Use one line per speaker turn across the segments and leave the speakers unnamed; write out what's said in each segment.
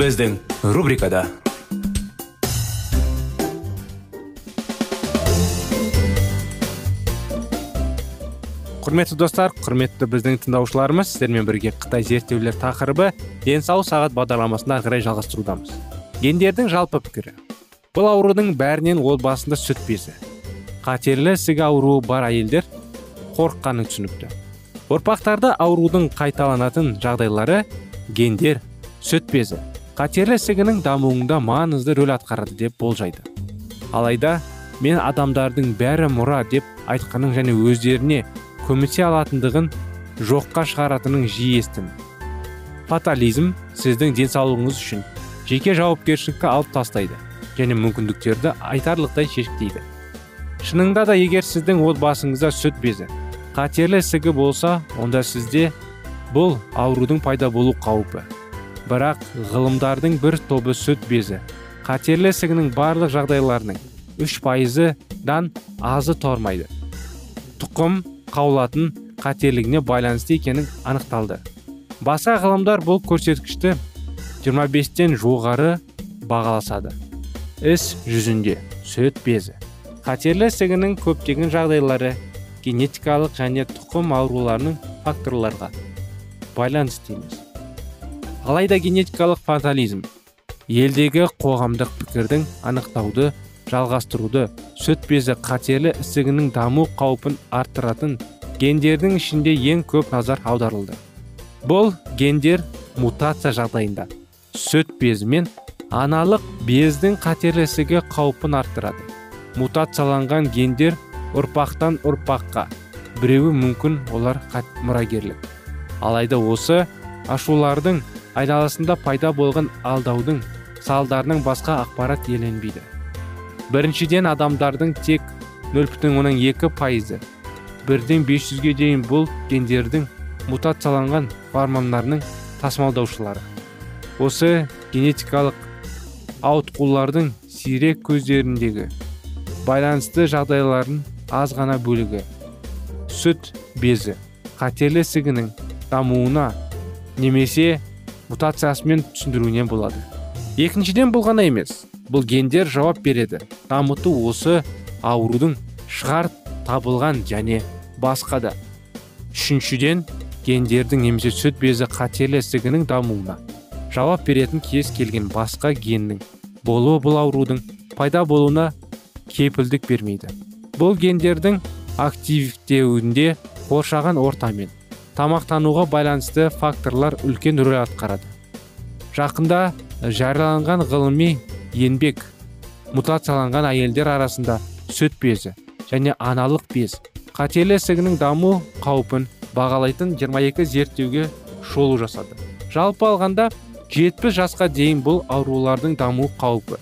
Біздің рубрикада құрметті достар құрметті біздің тыңдаушыларымыз сіздермен бірге қытай зерттеулер тақырыбы денсаулық сағат бағдарламасын ары қарай жалғастырудамыз гендердің жалпы пікірі бұл аурудың бәрінен отбасында сүт безі қатерлі ісік ауруы бар әйелдер қорыққаны түсінікті ұрпақтарда аурудың қайталанатын жағдайлары гендер сүт безі қатерлі ісігінің дамуында маңызды рөл атқарады деп болжайды. Алайда мен адамдардың бәрі мұра деп айтқанын және өздеріне көмектесе алатындығын жоққа шығаратынын жиі естімін фатализм сіздің денсаулығыңыз үшін жеке жауапкершілікті алып тастайды және мүмкіндіктерді айтарлықтай шектейді шынында да егер сіздің отбасыңызда сүт безі қатерлі ісігі болса онда сізде бұл аурудың пайда болу қаупі. Бірақ ғылымдардың бір тобы сүт безі. Қатерлі ісігінің барлық жағдайларының үш пайызыдан азы тұрмайды тұқым қаулатын қатерлігіне байланысты екенін анықталды. Басқа ғылымдар бұл көрсеткішті 25-тен жоғары бағаласады. Іс жүзінде сүт безі. Қатерлі ісігінің көптеген жағдайлары генетикалық және тұқым ауруларының факторларға байланысты емес. Алайда генетикалық фатализм елдегі қоғамдық пікірдің анықтауды жалғастыруды сүт безі қатерлі ісігінің даму қаупін арттыратын гендердің ішінде ең көп назар аударылды. Бұл гендер мутация жағдайында. Сүт безі мен аналық бездің қатерлі ісігі қаупін арттырады. Мутацияланған гендер ұрпақтан ұрпаққа біреуі мүмкін олар мұрагерлік. Алайда осы ашулардың айналасында пайда болған алдаудың салдарының басқа ақпарат еленбейді. Біріншіден адамдардың тек 0,2 пайызы бірден 500-ге дейін бұл гендердің мутацияланған формаларының тасымалдаушылары. Осы генетикалық ауытқулардың сирек көздеріндегі байланысты жағдайлардың аз ғана бөлігі. Сүт безі қатерлі ісігінің дамуына немесе мутациясымен түсіндіруіне болады. Екіншіден бұл ғана емес бұл гендер жауап береді. Дамыту осы аурудың шығар табылған және басқа да. Үшіншіден гендердің немесе сүт безі қатерлі ісігінің дамуына жауап беретін кез келген басқа геннің болуы бұл аурудың пайда болуына кепілдік бермейді. Бұл гендердің активтеуінде қоршаған ортамен тамақтануға байланысты факторлар үлкен рөл атқарады. Жақында жарияланған ғылыми еңбек мутацияланған әйелдер арасында сүт безі және аналық без қатерлі ісігінің даму қаупін бағалайтын 22 зерттеуге шолу жасады. Жалпы алғанда 70 жасқа дейін бұл аурулардың даму қаупі.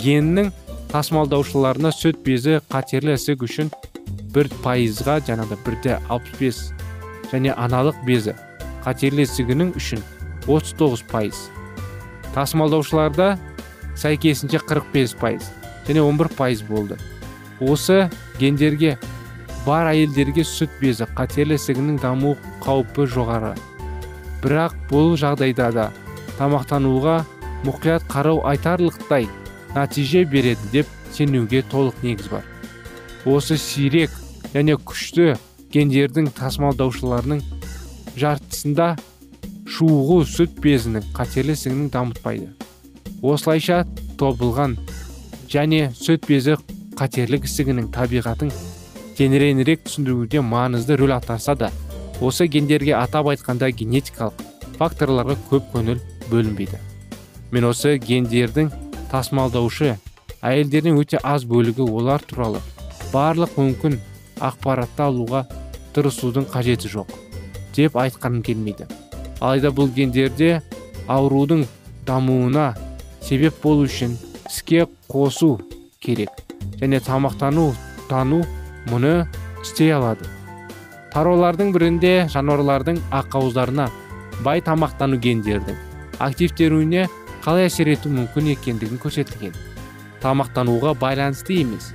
Геннің тасымалдаушыларына сүт безі қатерлі ісік үшін бір пайызға жаңағыдай бірде алпыс және аналық безі қатерлі ісігінің үшін 39 пайыз. Тасымалдаушыларда сәйкесінше 45 пайыз және 11 пайыз болды. Осы гендерге бар әйелдерге сүт безі қатерлі ісігінің даму қаупі жоғары. Бірақ бұл жағдайда да тамақтануға мұқият қарау айтарлықтай нәтиже береді деп сенуге толық негіз бар. Осы сирек және күшті гендердің тасымалдаушыларының жартысында шуғу сүт безінің қатерлі ісігінің дамытпайды. Осылайша тобылған және сүт безі қатерлік ісігінің табиғатын кеңіреңірек түсіндіруде маңызды рөл атқарса да осы гендерге атап айтқанда генетикалық факторларға көп көңіл бөлінбейді. Мен осы гендердің тасымалдаушы әйелдердің өте аз бөлігі олар туралы барлық мүмкін ақпаратты алуға тырысудың қажеті жоқ деп айтқаным келмейді. Алайда бұл гендерде аурудың дамуына себеп болу үшін іске қосу керек және тамақтану тану мұны істей алады. Тараулардың бірінде жануарлардың ақауыздарына бай тамақтану гендердің активтеруіне қалай әсер ету мүмкін екендігін көрсетілген. Тамақтануға байланысты емес.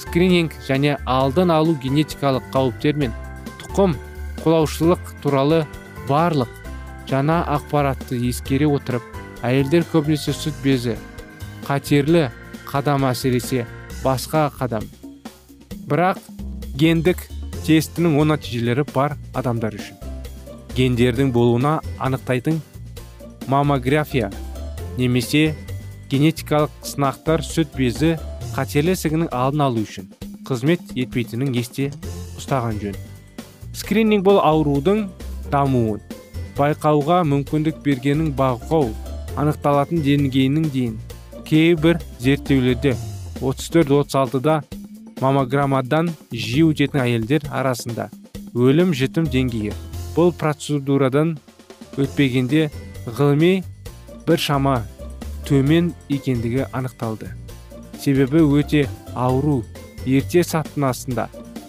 Скрининг және алдын алу генетикалық қауіптер мен тұқым құлаушылық туралы барлық жаңа ақпаратты ескере отырып әйелдер көбінесе сүт безі қатерлі қадам әсіресе басқа қадам. Бірақ гендік тестінің оң нәтижелері бар адамдар үшін. Гендердің болуына анықтайтын маммография немесе генетикалық сынақтар сүт безі қатерлі ісігінің алдын алу үшін қызмет етпейтінін есте ұстаған жөн. Скрининг бұл аурудың дамуын байқауға мүмкіндік бергенін бағқау анықталатын деңгейінің дейін кейбір зерттеулерде 34-36-да маммограммадан жиі өтетін әйелдер арасында өлім жітім деңгейі бұл процедурадан өтпегенде ғылыми бір шама төмен екендігі анықталды. Себебі өте ауру ерте сатынасында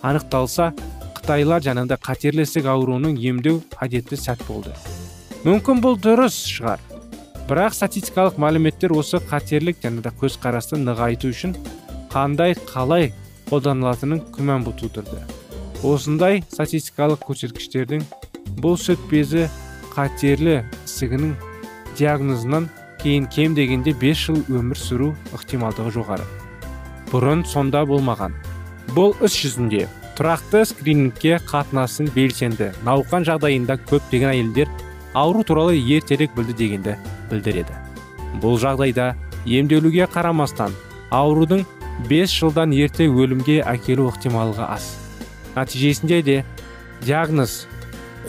анықталса қытайлар жанында қатерлі ісік ауруының емдеу әдетті сәт болды. Мүмкін бұл дұрыс шығар. Бірақ статистикалық мәліметтер осы қатерлік жанында көзқарасты нығайту үшін қандай қалай қолданылатынын күмән тудырды. Осындай статистикалық көрсеткіштердің бұл сүт безі қатерлі ісігінің диагнозынан кейін кем дегенде 5 жыл өмір сүру ықтималдығы жоғары. Бұрын сонда болмаған. Бұл іс жүзінде тұрақты скринингке қатынасын белсенді науқан жағдайында көптеген әйелдер ауру туралы ертерек білді дегенді білдіреді. Бұл жағдайда емделуге қарамастан аурудың 5 жылдан ерте өлімге әкелу ықтималығы аз. Нәтижесінде де диагноз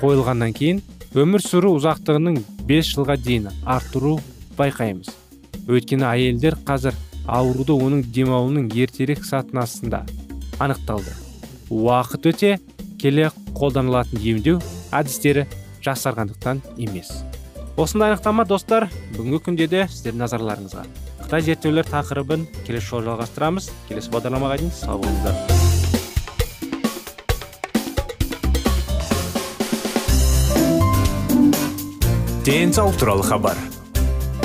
қойылғаннан кейін өмір сүру ұзақтығының 5 жылға дейін арттыру байқаймыз. Өйткені әйелдер қазір ауруды оның демалуының ертерек сатынасында анықталды. Уақыт өте келе қолданылатын емдеу әдістері жақсарғандықтан емес. Осындай анықтама достар бүгінгі күнде де сіздердің назарларыңызға. Қытай зерттеулер тақырыбын келесі жолы жалғастырамыз. Келесі бағдарламаға дейін сау болыңыздар.
Денсаулық туралы хабар.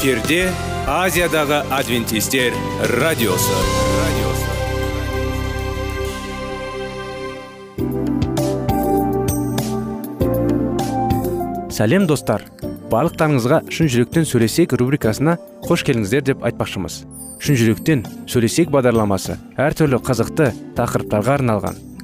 эфирде азиядағы адвентистер радиосы.
Сәлем достар. Барлықтарыңызға шын жүректен сөйлесек рубрикасына қош келдіңіздер деп айтпақшымыз. Шын жүректен сөйлесек бағдарламасы әртүрлі қызықты тақырыптарға арналған.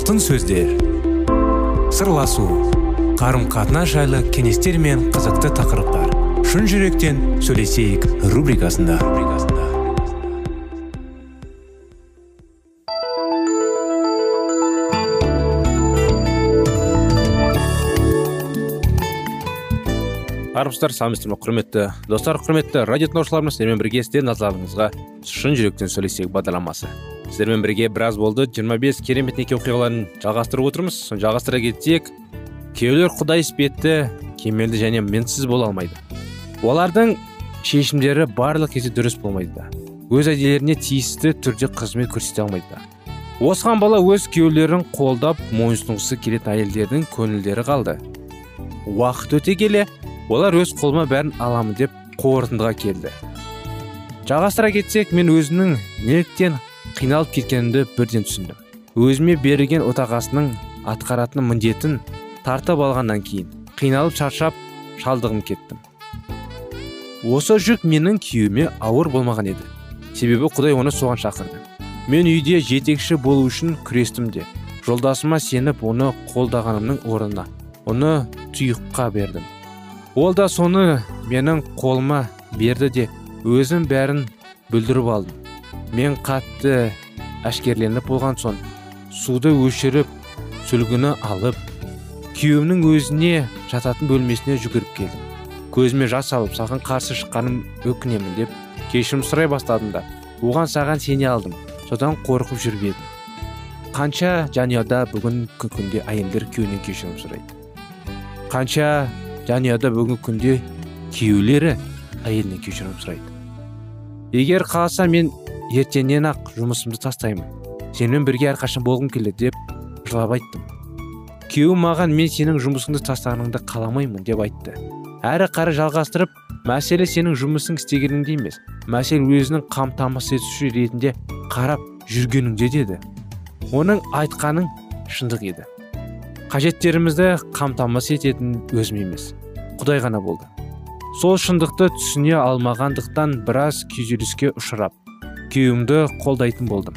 Алтын сөздер. Сырласу қарым қатынас жайлы кеңестер мен қызықты тақырыптар. Шын жүректен сөйлесейік рубрикасында.
Армысыздар саламатсыздар ма құрметті достар құрметті радио тыңдаушыларымыз сіздермен бірге сіздер назарларыңызға шын жүректен сөйлесейік бағдарламасы. Сіздермен бірге біраз болды. 25 керемет неке оқиғаларын жалғастырып отырмыз. Жалғастыра кетсек күйеулер құдай іспетті кемелді және мінсіз бола алмайды. Олардың шешімдері барлық кезде дұрыс болмайды. Да өз әйелдеріне тиісті түрде қызмет көрсете алмайды. Да осыған бала өз күйеулерін қолдап мойынсұнғысы келетін әйелдердің көңілдері қалды. Уақыт өте келе олар өз қолыма бәрін аламын деп қорытындыға келді. Жалғастыра кетсек мен өзінің неліктен қиналып кеткенімді бірден түсіндім. Өзіме берілген отағасының атқаратын міндетін тартып алғаннан кейін қиналып шаршап шалдығым кеттім. Осы жүк менің күйеуіме ауыр болмаған еді. Себебі құдай оны соған шақырды. Мен үйде жетекші болу үшін күрестім де жолдасыма сеніп оны қолдағанымның орнына оны тұйыққа бердім. Ол да соны менің қолыма берді де өзім бәрін бүлдіріп алдым. Мен қатты әшкерленіп болған соң суды өшіріп сүлгіні алып күйеуімнің өзіне жататын бөлмесіне жүгіріп келдім. Көзіме жас алып саған қарсы шыққаным өкінемін деп кешірім сұрай бастадым да оған саған сене алдым. Содан қорқып жүріп едім. Қанша жанұяда бүгінгі күнде әйелдер күйеуінен кешірім сұрайды? Қанша жанұяда бүгінгі күнде күйеулері әйелінен кешірім сұрайды? Егер қаласа мен ертеңнен ақ жұмысымды тастаймын. Сенімен бірге әрқашан болғым келеді деп жылап айттым. Күйеуім маған мен сенің жұмысыңды тастағаныңды қаламаймын деп айтты. Әрі қарай жалғастырып мәселе сенің жұмысың істегеніңде емес мәселе өзінің қамтамасыз етуші ретінде қарап жүргеніңде деді. Оның айтқаның шындық еді. Қажеттерімізді қамтамасыз ететін өзім емес құдай ғана болды. Сол шындықты түсіне алмағандықтан біраз күйзеліске ұшырап күйеуімді қолдайтын болдым.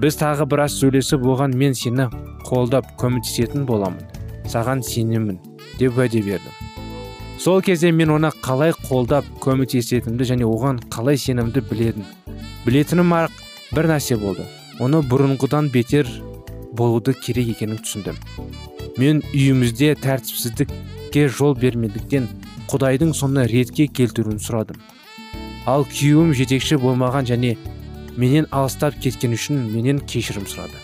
Біз тағы біраз сөйлесіп оған мен сені қолдап көмектесетін боламын саған сенемін деп уәде бердім. Сол кезде мен оны қалай қолдап көмектесетінімді және оған қалай сенімді біледім білетінім ақ бір нәрсе болды. Оны бұрынғыдан бетер болуды керек екенін түсіндім. Мен үйімізде тәртіпсіздікке жол бермедіктен құдайдың соны ретке келтіруін сұрадым. Ал күйеуім жетекші болмаған және менен алыстап кеткен үшін менен кешірім сұрады.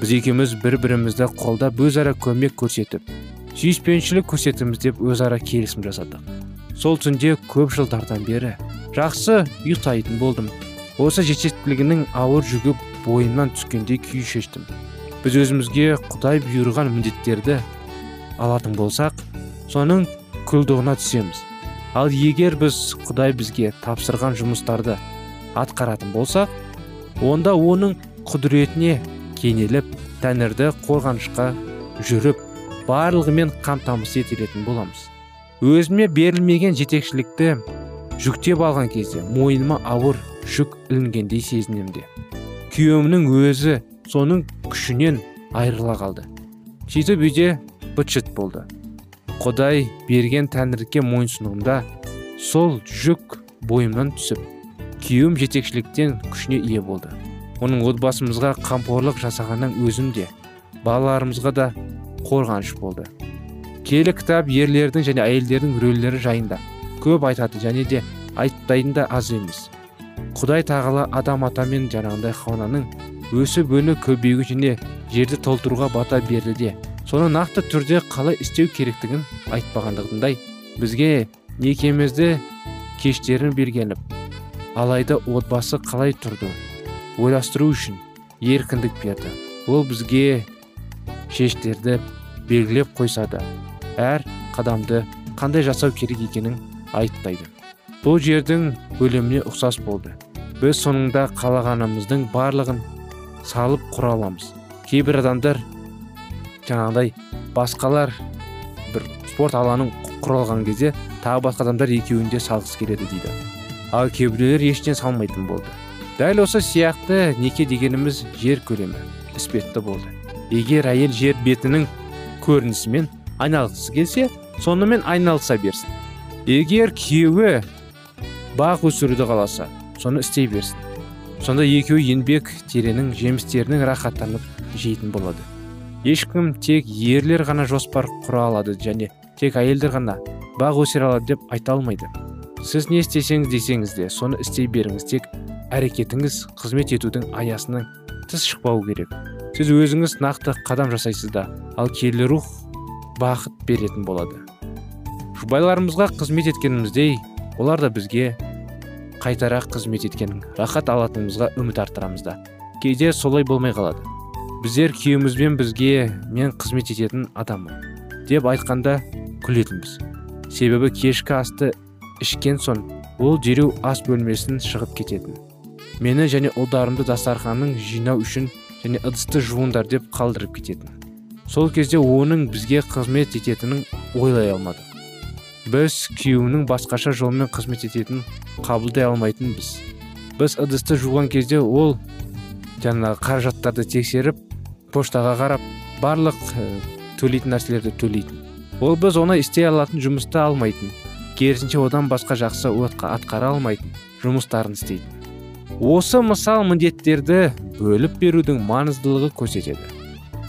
Біз екеуміз бір бірімізді қолдап өзара көмек көрсетіп сүйіспеншілік көрсетіміз деп өзара келісім жасадық. Сол түнде көп жылдардан бері жақсы ұйықтайтын болдым. Осы жетістілігінің ауыр жүгі бойымнан түскенде күй шештім. Біз өзімізге құдай бұйырған міндеттерді алатын болсақ соның күлдығына түсеміз. Ал егер біз құдай бізге тапсырған жұмыстарды атқаратын болсақ онда оның құдіретіне кенеліп тәңірді қорғанышқа жүріп барлығымен қамтамасыз етілетін боламыз. Өзіме берілмеген жетекшілікті жүктеп алған кезде мойныма ауыр жүк ілінгендей сезінемін де. Күйеуімнің өзі соның күшінен айырыла қалды. Сөйтіп үйде быт болды. Құдай берген тәңірге мойынсұнуымда сол жүк бойымнан түсіп күйеуім жетекшіліктен күшіне ие болды. Оның отбасымызға қамқорлық жасағаннан өзім де балаларымызға да қорғаныш болды. Келі кітап ерлердің және әйелдердің рөлдері жайында көп айтады және де айтпайтын да аз емес. Құдай тағала адам ата мен жаңағындай хауананың өсіп өніп көбеюге және жерді толтыруға бата берді де соны нақты түрде қалай істеу керектігін айтпағандығындай бізге некемізді кештерін бергеніп алайда отбасы қалай тұрды ойластыру үшін еркіндік берді. Ол бізге шештерді белгілеп қойса да әр қадамды қандай жасау керек екенін айтпайды бұл жердің өліміне ұқсас болды. Біз соңында қалағанымыздың барлығын салып құра аламыз. Кейбір адамдар жаңағыдай басқалар бір спорт алаңын құралған кезде тағы басқа адамдар екеуінде салғысы келеді дейді. Ал кейбіреулер ештеңе салмайтын болды. Дәл осы сияқты неке дегеніміз жер көлемі іспетті болды. Егер әйел жер бетінің көрінісімен айналғысы келсе сонымен айналыса берсін. Егер күйеуі бақ өсіруді қаласа соны істей берсін. Сонда екеуі еңбек теренің жемістерінің рахаттанып жейтін болады. Ешкім тек ерлер ғана жоспар құра алады және тек әйелдер ғана бақ өсіре алады деп айта алмайды. Сіз не істесеңіз десеңіз де соны істей беріңіз тек әрекетіңіз қызмет етудің аясынан тыс шықпау керек. Сіз өзіңіз нақты қадам жасайсыз да ал киелі рух бақыт беретін болады. Жұбайларымызға қызмет еткеніміздей олар да бізге қайтара қызмет еткен рахат алатынымызға үміт арттырамыз да. Кейде солай болмай қалады. Біздер күйеуімізбен бізге мен қызмет ететін адаммын деп айтқанда күлетінбіз. Себебі кешкі асты ішкен соң ол дереу ас бөлмесін шығып кететін. Мені және ұлдарымды дастарханның жинау үшін және ыдысты жуыңдар деп қалдырып кететін. Сол кезде оның бізге қызмет ететінін ойлай алмадық. Біз күйеуінің басқаша жолмен қызмет ететінін қабылдай алмайтынбыз. Біз ыдысты жуған кезде ол жаңағы қаражаттарды тексеріп поштаға қарап барлық төлейтін нәрселерді төлейтін. Ол біз оны істей алатын жұмысты алмайтын керісінше одан басқа жақсы атқара алмайтын жұмыстарын істейтін. Осы мысал міндеттерді бөліп берудің маңыздылығы көрсетеді.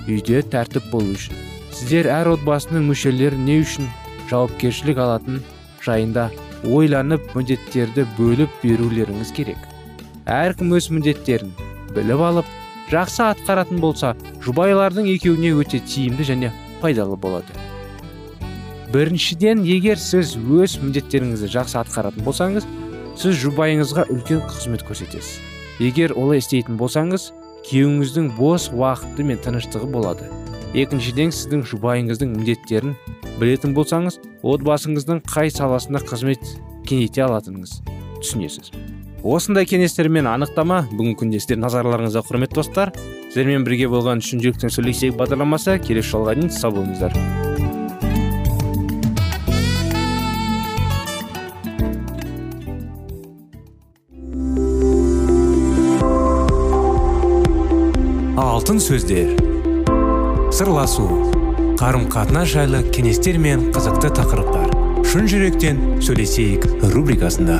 Үйде тәртіп болу үшін сіздер әр отбасының мүшелері не үшін жауапкершілік алатын жайында ойланып міндеттерді бөліп берулеріңіз керек. Әркім өз міндеттерін біліп алып жақсы атқаратын болса жұбайлардың екеуіне өте тиімді және пайдалы болады. Біріншіден егер сіз өз міндеттеріңізді жақсы атқаратын болсаңыз сіз жұбайыңызға үлкен қызмет көрсетесіз. Егер олай істейтін болсаңыз күйеуіңіздің бос уақыты мен тыныштығы болады. Екіншіден сіздің жұбайыңыздың міндеттерін білетін болсаңыз отбасыңыздың қай саласында қызмет кеңейте алатыныңыз түсінесіз. Осындай кеңестер мен анықтама бүгінгі күнде сіздер назарларыңызға құрметті достар. Сіздермен бірге болған шын жүректен сөйлесейік бағдарламасы келесі жолға дейін сау болыңыздар.
Алтын сөздер. Сырласу. Қарым қатынас жайлы кеңестер мен қызықты тақырыптар. Шын жүректен сөйлесейік рубрикасында.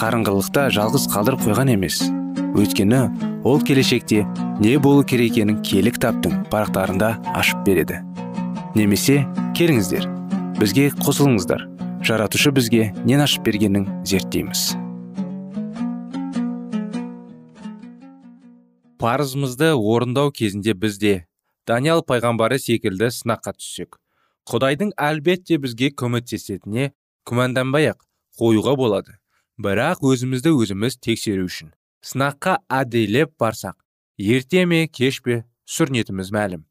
қарыңғылықта жалғыз қалдырып қойған емес. Өйткені ол келешекте не болу керек екенін кітаптың парақтарында ашып береді. Немесе келіңіздер бізге қосылыңыздар. Жаратушы бізге нен ашып бергенін зерттейміз. Парызымызды орындау кезінде бізде даниял пайғамбары секілді сынаққа түссек құдайдың әлбетте бізге көмектесетініне күмәнданбай ақ қоюға болады. Бірақ өзімізді өзіміз тексеру үшін сынаққа әдейілеп барсақ ерте ме кеш пе сүрінетіміз мәлім.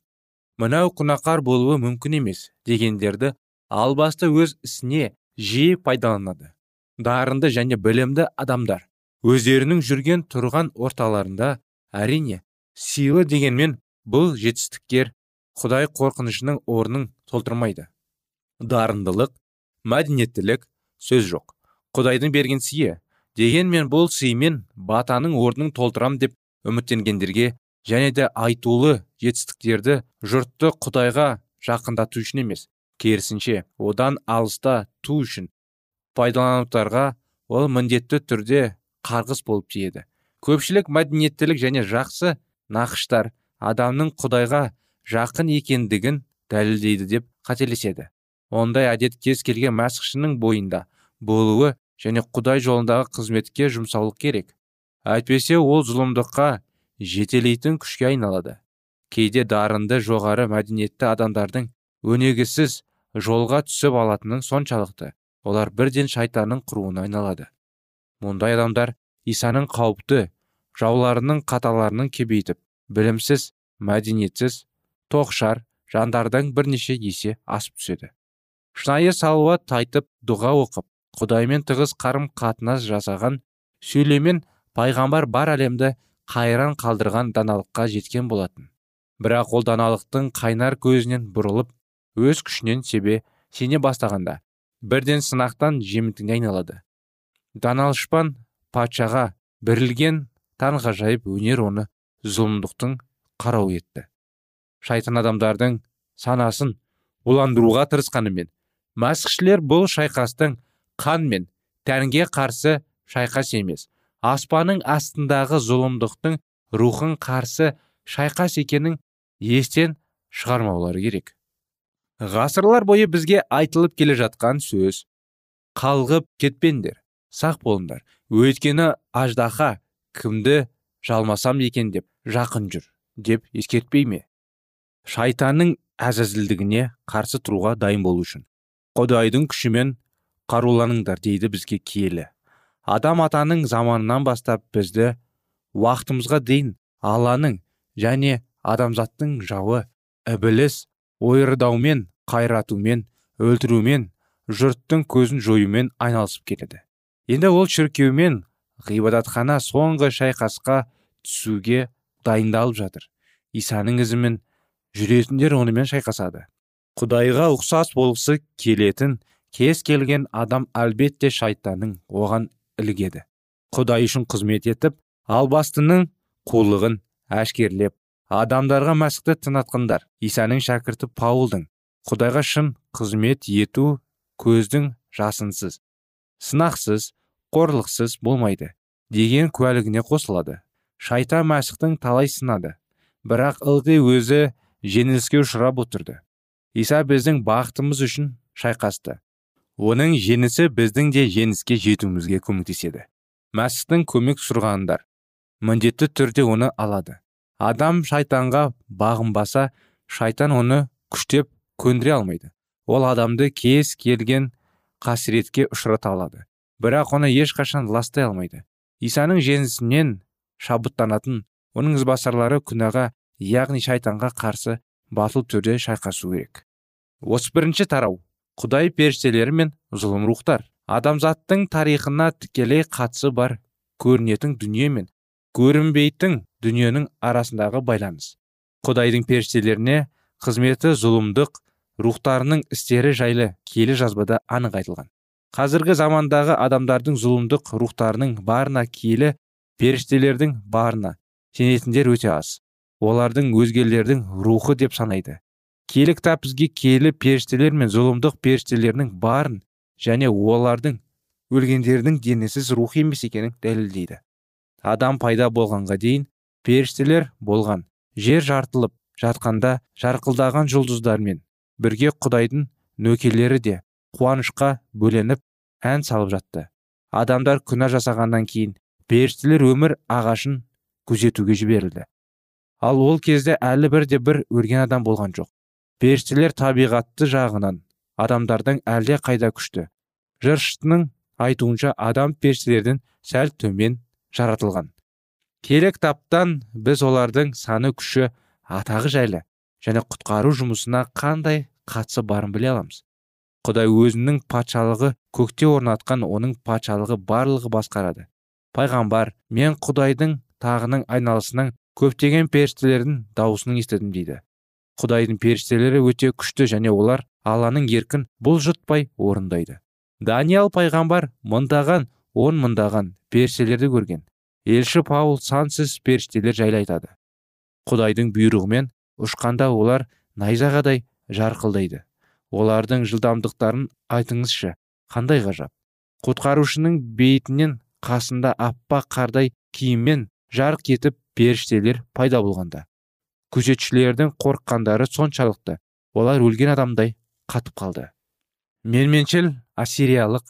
Мынау күнәқар болуы мүмкін емес дегендерді албасты өз ісіне жиі пайдаланады. Дарынды және білімді адамдар өздерінің жүрген тұрған орталарында әрине сыйлы дегенмен бұл жетістіктер құдай қорқынышының орнын толтырмайды. Дарындылық мәдениеттілік сөз жоқ. Құдайдың берген сыйы дегенмен бұл сыймен батаның орнын толтырам деп үміттенгендерге және де айтулы жетістіктерді жұртты құдайға жақындату үшін емес керісінше одан алыста ту үшін пайдалануттарға ол міндетті түрде қарғыс болып тиеді. Көпшілік мәдениеттілік және жақсы нақыштар адамның құдайға жақын екендігін дәлелдейді деп қателеседі. Ондай әдет кез келген мәсіхшінің бойында болуы және құдай жолындағы қызметке жұмсаулық керек. Әйтпесе ол зұлымдыққа жетелейтін күшке айналады. Кейде дарынды жоғары мәдениетті адамдардың өнегісіз жолға түсіп алатының соншалықты. Олар бірден шайтанның құруына айналады. Мұндай адамдар исаның қауіпті жауларының қаталарының кебейтіп білімсіз мәдениетсіз тоқшар жандардан бірнеше есе асып түседі. Шынайы салауат тайтып дұға оқып құдаймен тығыз қарым қатынас жасаған сөйлемен пайғамбар бар әлемді қайран қалдырған даналыққа жеткен болатын. Бірақ ол даналықтың қайнар көзінен бұрылып өз күшінен себе сене бастағанда бірден сынақтан жемтігіне айналады. Даналышпан патшаға бірілген таңғажайып өнер оны зұлымдықтың қарау етті. Шайтан адамдардың санасын уландыруға тырысқанымен мәсіхшілер бұл шайқастың қан мен тәнге қарсы шайқас емес. Аспанның астындағы зұлымдықтың рухын қарсы шайқас екенін естен шығармаулары керек. Ғасырлар бойы бізге айтылып келе жатқан сөз қалғып кетпеңдер сақ болыңдар. Өйткені аждаһа кімді жалмасам екен деп жақын жүр деп ескертпей ме? Шайтанның әзәзілдігіне қарсы тұруға дайын болу үшін. Құдайдың күшімен қаруланыңдар дейді бізге киелі. Адам атаның заманынан бастап бізді уақытымызға дейін алланың және адамзаттың жауы ібіліс ойырдаумен қайратумен өлтірумен жұрттың көзін жоюмен айналысып келеді. Енді ол шіркеумен ғибадатхана соңғы шайқасқа түсуге дайындалып жатыр. Исаның ізімен жүретіндер онымен шайқасады. Құдайға ұқсас болғысы келетін кез келген адам әлбетте шайтанның оған ілігеді. Құдай үшін қызмет етіп албастының қулығын әшкерлеп адамдарға мәсіхті тынатқандар исаның шәкірті паулдың құдайға шын қызмет ету көздің жасынсыз сынақсыз қорлықсыз болмайды деген куәлігіне қосылады. Шайтан мәсіхтің талай сынады бірақ ылғи өзі жеңіліске ұшырап отырды. Иса біздің бақытымыз үшін шайқасты. Оның жеңісі біздің де жеңіске жетуімізге көмектеседі. Мәсіхтің көмек сұрағандар міндетті түрде оны алады. Адам шайтанға бағынбаса шайтан оны күштеп көндіре алмайды. Ол адамды кез келген қасіретке ұшырата алады. Бірақ оны ешқашан ластай алмайды. Исаның жеңісінен шабыттанатын оның ізбасарлары күнәға яғни шайтанға қарсы батыл түрде шайқасу керек. отыз бірінші тарау. Құдай періштелері мен зұлым рухтар. Адамзаттың тарихына тікелей қатысы бар көрінетін дүние мен көрінбейтін дүниенің арасындағы байланыс. Құдайдың періштелеріне қызметі зұлымдық рухтарының істері жайлы келі жазбада анық айтылған. Қазіргі замандағы адамдардың зұлымдық рухтарының барына киелі періштелердің барына сенетіндер өте аз. Олардың өзгелердің рухы деп санайды. Киелі кітап бізге киелі періштелер мен зұлымдық періштелерінің барын және олардың өлгендердің денесіз рух емес екенін дәлелдейді. Адам пайда болғанға дейін періштелер болған. Жер жартылып жатқанда жарқылдаған жұлдыздармен бірге құдайдың нөкерлері де қуанышқа бөленіп ән салып жатты. Адамдар күнә жасағаннан кейін періштелер өмір ағашын күзетуге жіберілді. Ал ол кезде әлі бірде бір өлген адам болған жоқ. Періштелер табиғатты жағынан адамдардан әлде қайда күшті. Жыршының айтуынша адам періштелерден сәл төмен жаратылған. Келек таптан біз олардың саны күші атағы жайлы және құтқару жұмысына қандай қатысы барын біле аламыз. Құдай өзінің патшалығы көкте орнатқан оның патшалығы барлығы басқарады. Пайғамбар мен құдайдың тағының айналасынан көптеген періштелердің дауысын естідім дейді. Құдайдың періштелері өте күшті және олар алланың еркін бұлжытпай орындайды. Даниял пайғамбар мыңдаған он мыңдаған періштелерді көрген. Елші паул сансыз періштелер жайлы айтады. Құдайдың бұйрығымен ұшқанда олар найзағадай жарқылдайды. Олардың жылдамдықтарын айтыңызшы қандай ғажап. Құтқарушының бейітінен қасында аппақ қардай киіммен жарқ етіп періштелер пайда болғанда. Күзетшілердің қорыққандары соншалықты. Олар өлген адамдай қатып қалды. Менменшіл ассириялық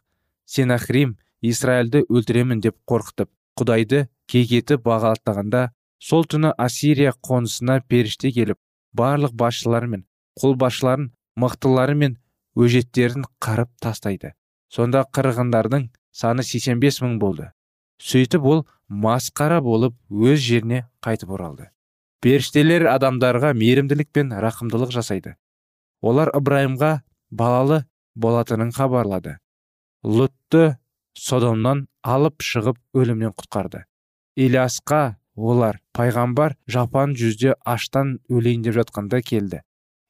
сенахрим израильді өлтіремін деп қорқытып құдайды кекетіп бағалаттағанда сол түні ассирия қонысына періште келіп барлық басшылар мен қолбасшыларын мықтылары мен өжеттерін қарып тастайды. Сонда қырғындардың саны 85 мың болды. Сөйтіп ол масқара болып өз жеріне қайтып оралды. Періштелер адамдарға мейірімділік пен рақымдылық жасайды. Олар ыбырайымға балалы болатынын хабарлады. Лұтты содомнан алып шығып өлімнен құтқарды. Ильясқа олар пайғамбар жапан жүзде аштан өлейін деп жатқанда келді.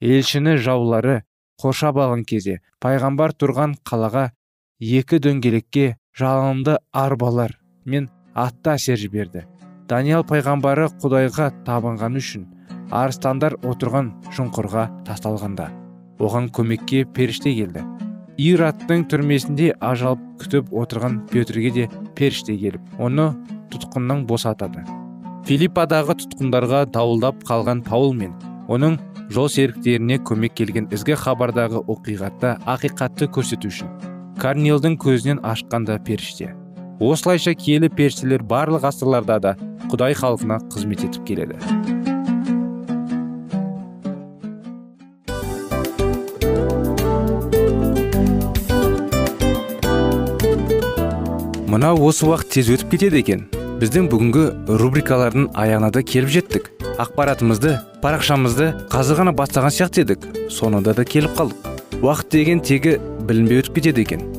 Елшіні жаулары қоршап алған кезде пайғамбар тұрған қалаға екі дөңгелекке жалынды арбалар мен атты әсер жіберді. Даниял пайғамбары құдайға табынған үшін арыстандар отырған шұңқырға тасталғанда оған көмекке періште келді. Ираттың түрмесінде ажал күтіп отырған петрге де періште келіп оны тұтқыннан босатады. Филиппадағы тұтқындарға дауылдап қалған паул мен оның жол серіктеріне көмек келген ізгі хабардағы оқиғатта ақиқатты көрсету үшін корнелдің көзінен ашқанда періште. Осылайша киелі періштелер барлық ғасырларда да құдай халқына қызмет етіп келеді. Мынау осы уақыт тез өтіп кетеді екен. Біздің бүгінгі рубрикалардың аяғына да келіп жеттік. Ақпаратымызды парақшамызды қазір ғана бастаған сияқты едік. Соңында да келіп қалдық. Уақыт деген тегі білінбей өтіп кетеді екен.